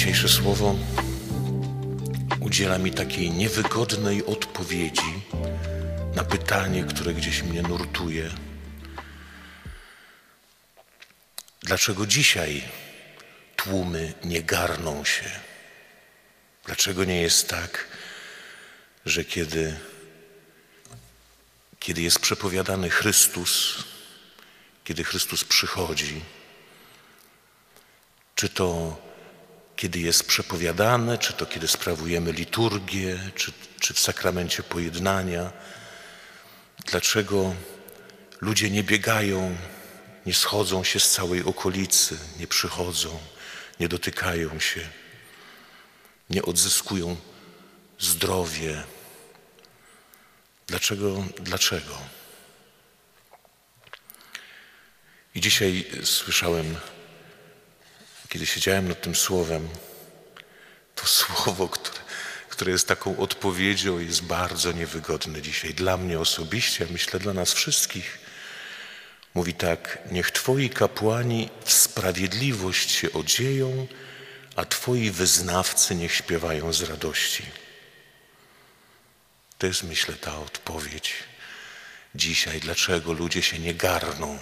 Dzisiejsze słowo udziela mi takiej niewygodnej odpowiedzi na pytanie, które gdzieś mnie nurtuje. Dlaczego dzisiaj tłumy nie garną się? Dlaczego nie jest tak, że kiedy, kiedy jest przepowiadany Chrystus, kiedy Chrystus przychodzi, czy to kiedy jest przepowiadane, czy to kiedy sprawujemy liturgię, czy, czy w sakramencie pojednania, dlaczego ludzie nie biegają, nie schodzą się z całej okolicy, nie przychodzą, nie dotykają się, nie odzyskują zdrowie. Dlaczego? Dlaczego? I dzisiaj słyszałem kiedy siedziałem nad tym słowem, to słowo, które, które jest taką odpowiedzią, jest bardzo niewygodne dzisiaj dla mnie osobiście, a myślę dla nas wszystkich. Mówi tak: Niech Twoi kapłani w sprawiedliwość się odzieją, a Twoi wyznawcy niech śpiewają z radości. To jest, myślę, ta odpowiedź dzisiaj, dlaczego ludzie się nie garną,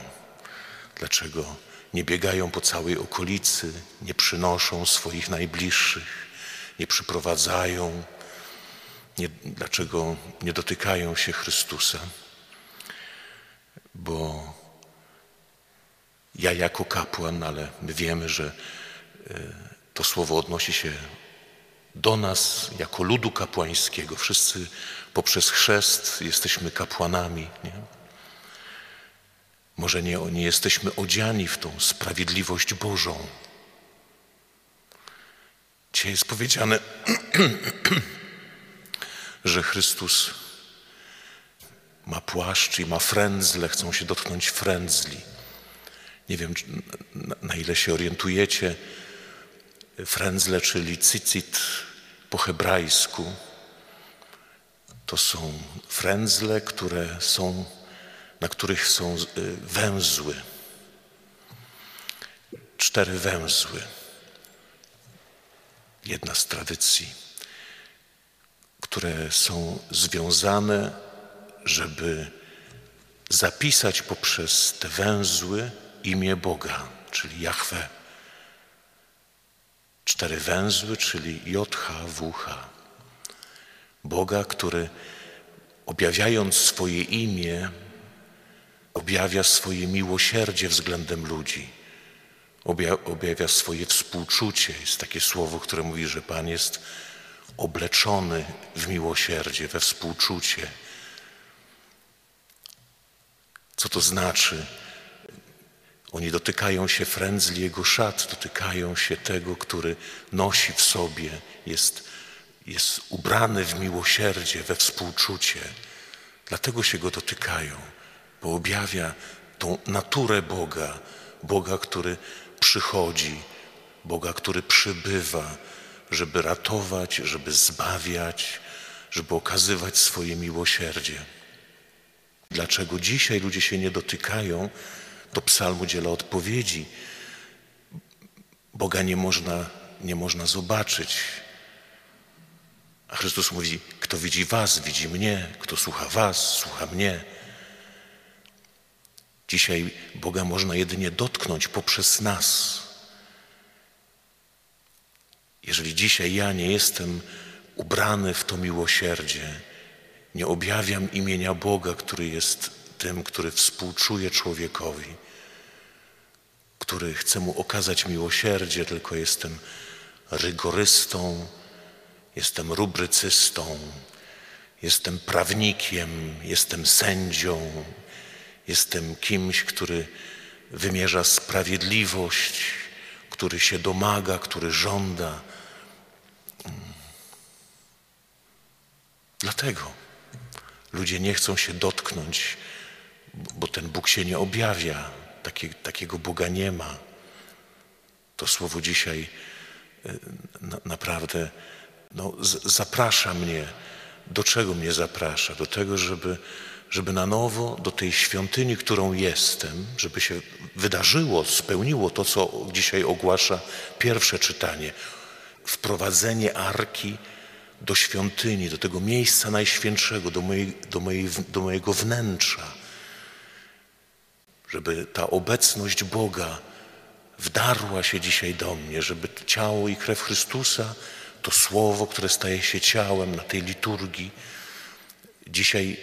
dlaczego nie biegają po całej okolicy, nie przynoszą swoich najbliższych, nie przyprowadzają, nie, dlaczego nie dotykają się Chrystusa. Bo ja jako kapłan, ale my wiemy, że e, to słowo odnosi się do nas jako ludu kapłańskiego. Wszyscy poprzez chrzest jesteśmy kapłanami. Nie? Może nie, nie jesteśmy odziani w tą sprawiedliwość Bożą. Dzisiaj jest powiedziane, że Chrystus ma płaszcz i ma frędzle, chcą się dotknąć frędzli. Nie wiem, na ile się orientujecie. Frędzle, czyli cycit po hebrajsku, to są frędzle, które są na których są y, węzły. Cztery węzły. Jedna z tradycji, które są związane, żeby zapisać poprzez te węzły imię Boga, czyli Jahwe. Cztery węzły, czyli JHWH. Boga, który objawiając swoje imię, objawia swoje miłosierdzie względem ludzi, objawia swoje współczucie. Jest takie słowo, które mówi, że Pan jest obleczony w miłosierdzie, we współczucie. Co to znaczy? Oni dotykają się frędzli Jego szat, dotykają się tego, który nosi w sobie, jest, jest ubrany w miłosierdzie, we współczucie. Dlatego się Go dotykają bo objawia tą naturę Boga, Boga, który przychodzi, Boga, który przybywa, żeby ratować, żeby zbawiać, żeby okazywać swoje miłosierdzie. Dlaczego dzisiaj ludzie się nie dotykają, to psalm udziela odpowiedzi. Boga nie można, nie można zobaczyć. A Chrystus mówi, kto widzi was, widzi mnie, kto słucha was, słucha mnie. Dzisiaj Boga można jedynie dotknąć poprzez nas. Jeżeli dzisiaj ja nie jestem ubrany w to miłosierdzie, nie objawiam imienia Boga, który jest tym, który współczuje człowiekowi, który chce mu okazać miłosierdzie, tylko jestem rygorystą, jestem rubrycystą, jestem prawnikiem, jestem sędzią, Jestem kimś, który wymierza sprawiedliwość, który się domaga, który żąda. Dlatego ludzie nie chcą się dotknąć, bo ten Bóg się nie objawia. Taki, takiego Boga nie ma. To słowo dzisiaj e, na, naprawdę no, z, zaprasza mnie. Do czego mnie zaprasza? Do tego, żeby żeby na nowo do tej świątyni, którą jestem, żeby się wydarzyło, spełniło to, co dzisiaj ogłasza pierwsze czytanie. wprowadzenie arki do świątyni, do tego miejsca najświętszego, do, mojej, do, mojej, do mojego wnętrza. Żeby ta obecność Boga wdarła się dzisiaj do mnie, żeby ciało i krew Chrystusa, to słowo, które staje się ciałem na tej liturgii, dzisiaj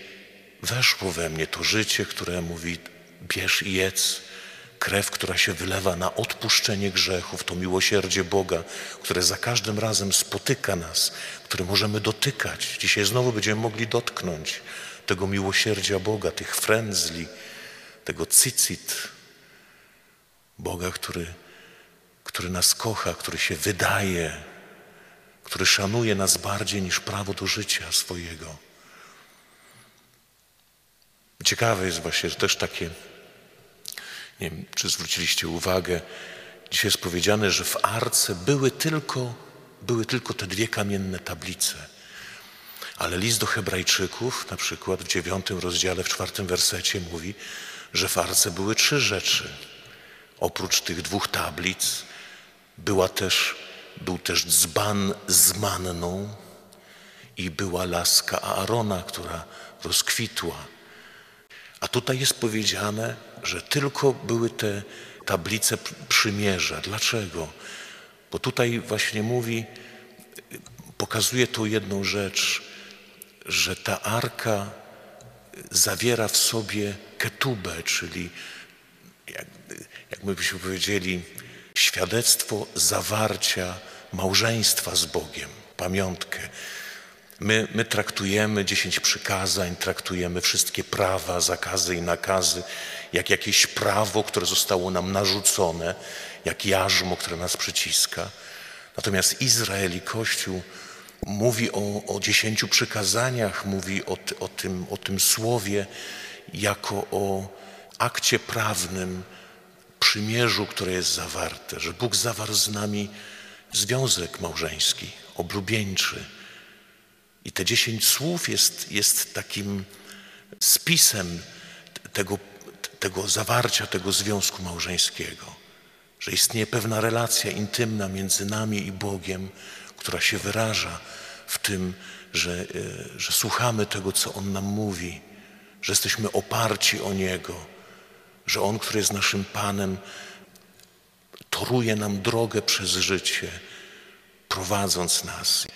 weszło we mnie to życie, które mówi: bierz i jedz. Krew, która się wylewa na odpuszczenie grzechów, to miłosierdzie Boga, które za każdym razem spotyka nas, które możemy dotykać. Dzisiaj znowu będziemy mogli dotknąć tego miłosierdzia Boga, tych frędzli, tego cycit, Boga, który, który nas kocha, który się wydaje, który szanuje nas bardziej niż prawo do życia swojego. Ciekawe jest właśnie, że też takie, nie wiem, czy zwróciliście uwagę, dzisiaj jest powiedziane, że w arce były tylko, były tylko te dwie kamienne tablice. Ale list do Hebrajczyków, na przykład w dziewiątym rozdziale, w czwartym wersecie mówi, że w arce były trzy rzeczy. Oprócz tych dwóch tablic była też, był też dzban z manną i była laska Aarona, która rozkwitła. A tutaj jest powiedziane, że tylko były te tablice przymierza. Dlaczego? Bo tutaj właśnie mówi, pokazuje tą jedną rzecz, że ta arka zawiera w sobie ketubę, czyli jak, jak my byśmy powiedzieli, świadectwo zawarcia małżeństwa z Bogiem, pamiątkę. My, my traktujemy dziesięć przykazań, traktujemy wszystkie prawa, zakazy i nakazy jak jakieś prawo, które zostało nam narzucone, jak jarzmo, które nas przyciska. Natomiast Izrael i Kościół mówi o, o dziesięciu przykazaniach, mówi o, o, tym, o tym słowie jako o akcie prawnym, przymierzu, które jest zawarte, że Bóg zawarł z nami związek małżeński, oblubieńczy. I te dziesięć słów jest, jest takim spisem tego, tego zawarcia tego związku małżeńskiego, że istnieje pewna relacja intymna między nami i Bogiem, która się wyraża w tym, że, e, że słuchamy tego, co On nam mówi, że jesteśmy oparci o Niego, że On, który jest naszym Panem, toruje nam drogę przez życie, prowadząc nas.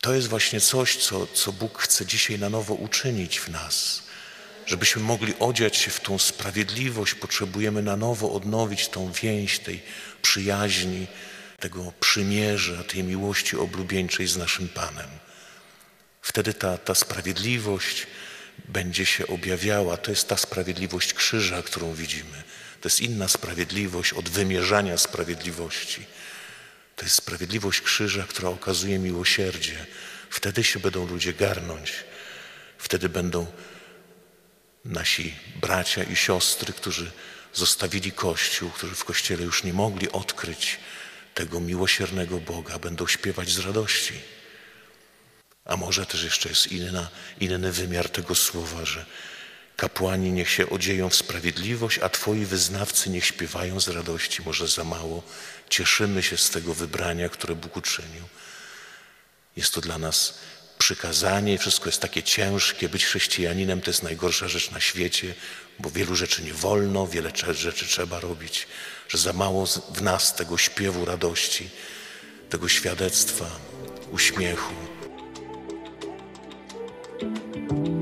To jest właśnie coś, co, co Bóg chce dzisiaj na nowo uczynić w nas. Żebyśmy mogli odziać się w tą sprawiedliwość, potrzebujemy na nowo odnowić tą więź tej przyjaźni, tego przymierza, tej miłości oblubieńczej z naszym Panem. Wtedy ta, ta sprawiedliwość będzie się objawiała. To jest ta sprawiedliwość krzyża, którą widzimy. To jest inna sprawiedliwość od wymierzania sprawiedliwości. To jest sprawiedliwość krzyża, która okazuje miłosierdzie. Wtedy się będą ludzie garnąć. Wtedy będą nasi bracia i siostry, którzy zostawili Kościół, którzy w Kościele już nie mogli odkryć tego miłosiernego Boga, będą śpiewać z radości. A może też jeszcze jest inna, inny wymiar tego słowa, że kapłani niech się odzieją w sprawiedliwość, a Twoi wyznawcy niech śpiewają z radości. Może za mało cieszymy się z tego wybrania, które Bóg uczynił. Jest to dla nas przykazanie, wszystko jest takie ciężkie. Być chrześcijaninem to jest najgorsza rzecz na świecie, bo wielu rzeczy nie wolno, wiele rzeczy trzeba robić, że za mało w nas tego śpiewu radości, tego świadectwa, uśmiechu. Bye.